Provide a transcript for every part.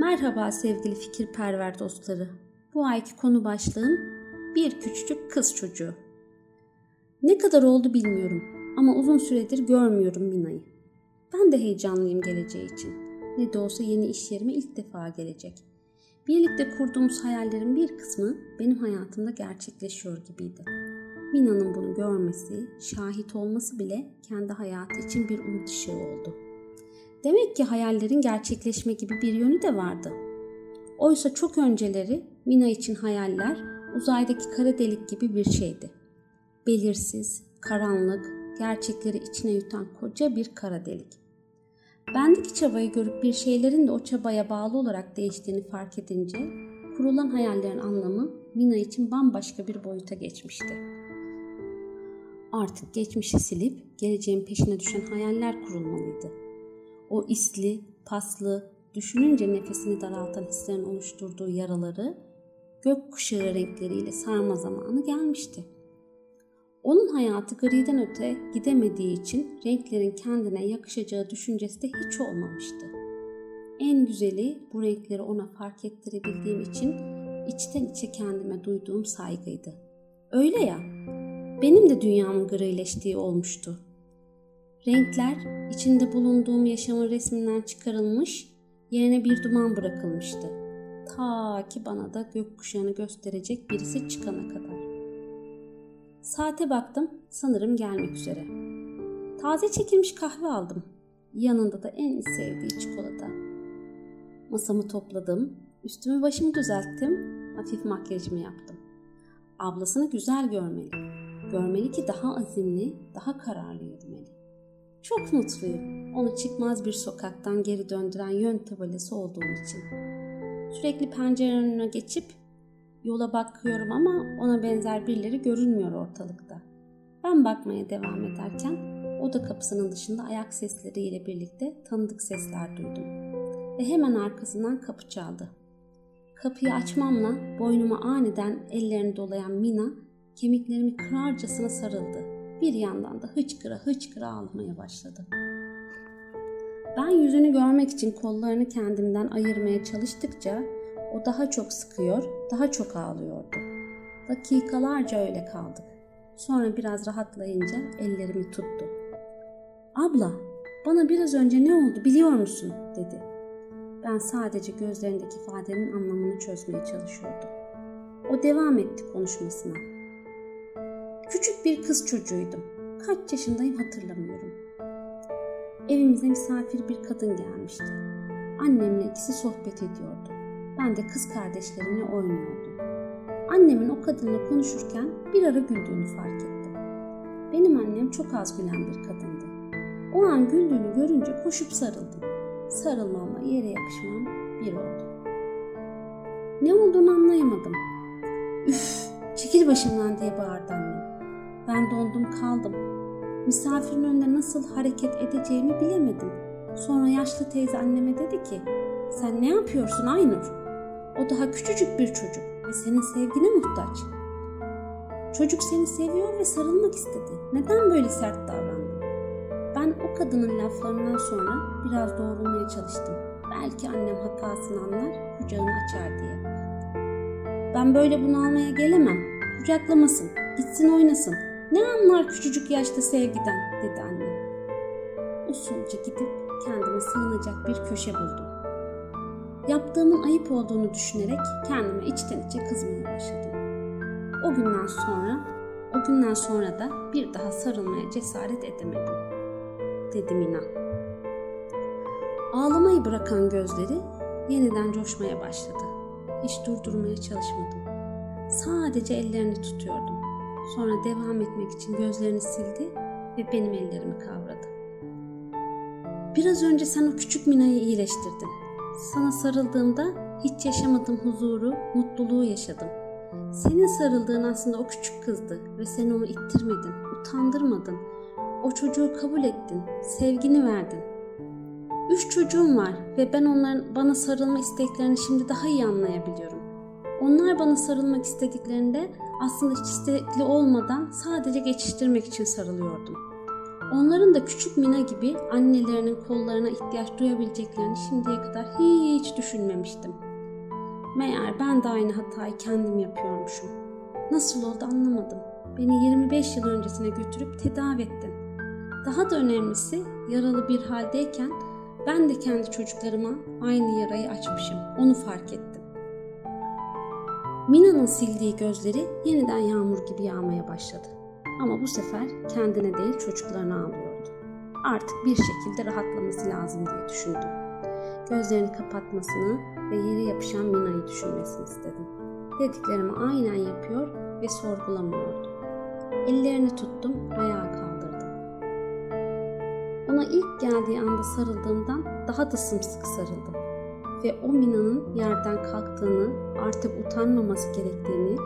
Merhaba sevgili fikirperver dostları. Bu ayki konu başlığım bir küçücük kız çocuğu. Ne kadar oldu bilmiyorum ama uzun süredir görmüyorum Mina'yı. Ben de heyecanlıyım geleceği için. Ne de olsa yeni iş yerime ilk defa gelecek. Birlikte kurduğumuz hayallerin bir kısmı benim hayatımda gerçekleşiyor gibiydi. Mina'nın bunu görmesi, şahit olması bile kendi hayatı için bir umut ışığı oldu. Demek ki hayallerin gerçekleşme gibi bir yönü de vardı. Oysa çok önceleri Mina için hayaller uzaydaki kara delik gibi bir şeydi. Belirsiz, karanlık, gerçekleri içine yutan koca bir kara delik. Bendeki çabayı görüp bir şeylerin de o çabaya bağlı olarak değiştiğini fark edince kurulan hayallerin anlamı Mina için bambaşka bir boyuta geçmişti. Artık geçmişi silip geleceğin peşine düşen hayaller kurulmalıydı. O isli, paslı, düşününce nefesini daraltan hislerin oluşturduğu yaraları gökkuşağı renkleriyle sarma zamanı gelmişti. Onun hayatı griden öte gidemediği için renklerin kendine yakışacağı düşüncesi de hiç olmamıştı. En güzeli bu renkleri ona fark ettirebildiğim için içten içe kendime duyduğum saygıydı. Öyle ya, benim de dünyamın grileştiği olmuştu. Renkler içinde bulunduğum yaşamın resminden çıkarılmış, yerine bir duman bırakılmıştı. Ta ki bana da gökkuşağını gösterecek birisi çıkana kadar. Saate baktım, sanırım gelmek üzere. Taze çekilmiş kahve aldım. Yanında da en sevdiği çikolata. Masamı topladım, üstümü başımı düzelttim, hafif makyajımı yaptım. Ablasını güzel görmeli. Görmeli ki daha azimli, daha kararlı yürümeli. Çok mutluyum. Onu çıkmaz bir sokaktan geri döndüren yön tabelası olduğum için. Sürekli pencerenin önüne geçip yola bakıyorum ama ona benzer birileri görünmüyor ortalıkta. Ben bakmaya devam ederken oda kapısının dışında ayak sesleriyle birlikte tanıdık sesler duydum. Ve hemen arkasından kapı çaldı. Kapıyı açmamla boynuma aniden ellerini dolayan Mina kemiklerimi kırarcasına sarıldı bir yandan da hıçkıra hıçkıra ağlamaya başladı. Ben yüzünü görmek için kollarını kendimden ayırmaya çalıştıkça o daha çok sıkıyor, daha çok ağlıyordu. Dakikalarca öyle kaldık. Sonra biraz rahatlayınca ellerimi tuttu. Abla, bana biraz önce ne oldu biliyor musun? dedi. Ben sadece gözlerindeki ifadenin anlamını çözmeye çalışıyordum. O devam etti konuşmasına. Küçük bir kız çocuğuydum. Kaç yaşındayım hatırlamıyorum. Evimize misafir bir kadın gelmişti. Annemle ikisi sohbet ediyordu. Ben de kız kardeşlerimle oynuyordum. Annemin o kadınla konuşurken bir ara güldüğünü fark ettim. Benim annem çok az gülen bir kadındı. O an güldüğünü görünce koşup sarıldım. Sarılmamla yere yapışmam bir oldu. Ne olduğunu anlayamadım. Üf, çekil başımdan diye bağırdı annem. Ben dondum kaldım. Misafirin önünde nasıl hareket edeceğimi bilemedim. Sonra yaşlı teyze anneme dedi ki, sen ne yapıyorsun Aynur? O daha küçücük bir çocuk ve senin sevgine muhtaç. Çocuk seni seviyor ve sarılmak istedi. Neden böyle sert davrandın? Ben o kadının laflarından sonra biraz doğrulmaya çalıştım. Belki annem hatasını anlar, kucağını açar diye. Ben böyle bunu almaya gelemem. Kucaklamasın, gitsin oynasın. Ne anlar küçücük yaşta sevgiden dedi annem. Usulca gidip kendime sığınacak bir köşe buldum. Yaptığımın ayıp olduğunu düşünerek kendime içten içe kızmaya başladım. O günden sonra, o günden sonra da bir daha sarılmaya cesaret edemedim. Dedi Mina. Ağlamayı bırakan gözleri yeniden coşmaya başladı. Hiç durdurmaya çalışmadım. Sadece ellerini tutuyordum. Sonra devam etmek için gözlerini sildi ve benim ellerimi kavradı. Biraz önce sen o küçük Mina'yı iyileştirdin. Sana sarıldığımda hiç yaşamadığım huzuru, mutluluğu yaşadım. Senin sarıldığın aslında o küçük kızdı ve sen onu ittirmedin, utandırmadın. O çocuğu kabul ettin, sevgini verdin. Üç çocuğum var ve ben onların bana sarılma isteklerini şimdi daha iyi anlayabiliyorum. Onlar bana sarılmak istediklerinde aslında hiç istekli olmadan sadece geçiştirmek için sarılıyordum. Onların da küçük Mina gibi annelerinin kollarına ihtiyaç duyabileceklerini şimdiye kadar hiç düşünmemiştim. Meğer ben de aynı hatayı kendim yapıyormuşum. Nasıl oldu anlamadım. Beni 25 yıl öncesine götürüp tedavi ettin. Daha da önemlisi yaralı bir haldeyken ben de kendi çocuklarıma aynı yarayı açmışım. Onu fark ettim. Mina'nın sildiği gözleri yeniden yağmur gibi yağmaya başladı. Ama bu sefer kendine değil çocuklarına ağlıyordu. Artık bir şekilde rahatlaması lazım diye düşündüm. Gözlerini kapatmasını ve yere yapışan Mina'yı düşünmesini istedim. Dediklerimi aynen yapıyor ve sorgulamıyordu. Ellerini tuttum, ayağa kaldırdım. Ona ilk geldiği anda sarıldığımdan daha da sımsıkı sarıldım. Ve o Mina'nın yerden kalktığını, artık utanmaması gerektiğini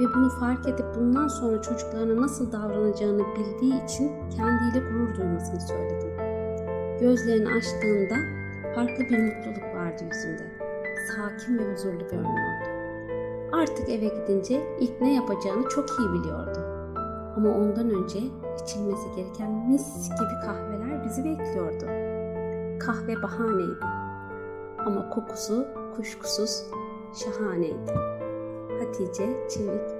ve bunu fark edip bundan sonra çocuklarına nasıl davranacağını bildiği için kendiyle gurur duymasını söyledim. Gözlerini açtığında farklı bir mutluluk vardı yüzünde. Sakin ve huzurlu görünüyordu. Artık eve gidince ilk ne yapacağını çok iyi biliyordu. Ama ondan önce içilmesi gereken mis gibi kahveler bizi bekliyordu. Kahve bahaneydi. Ama kokusu kuşkusuz şahaneydi. Hatice Çevik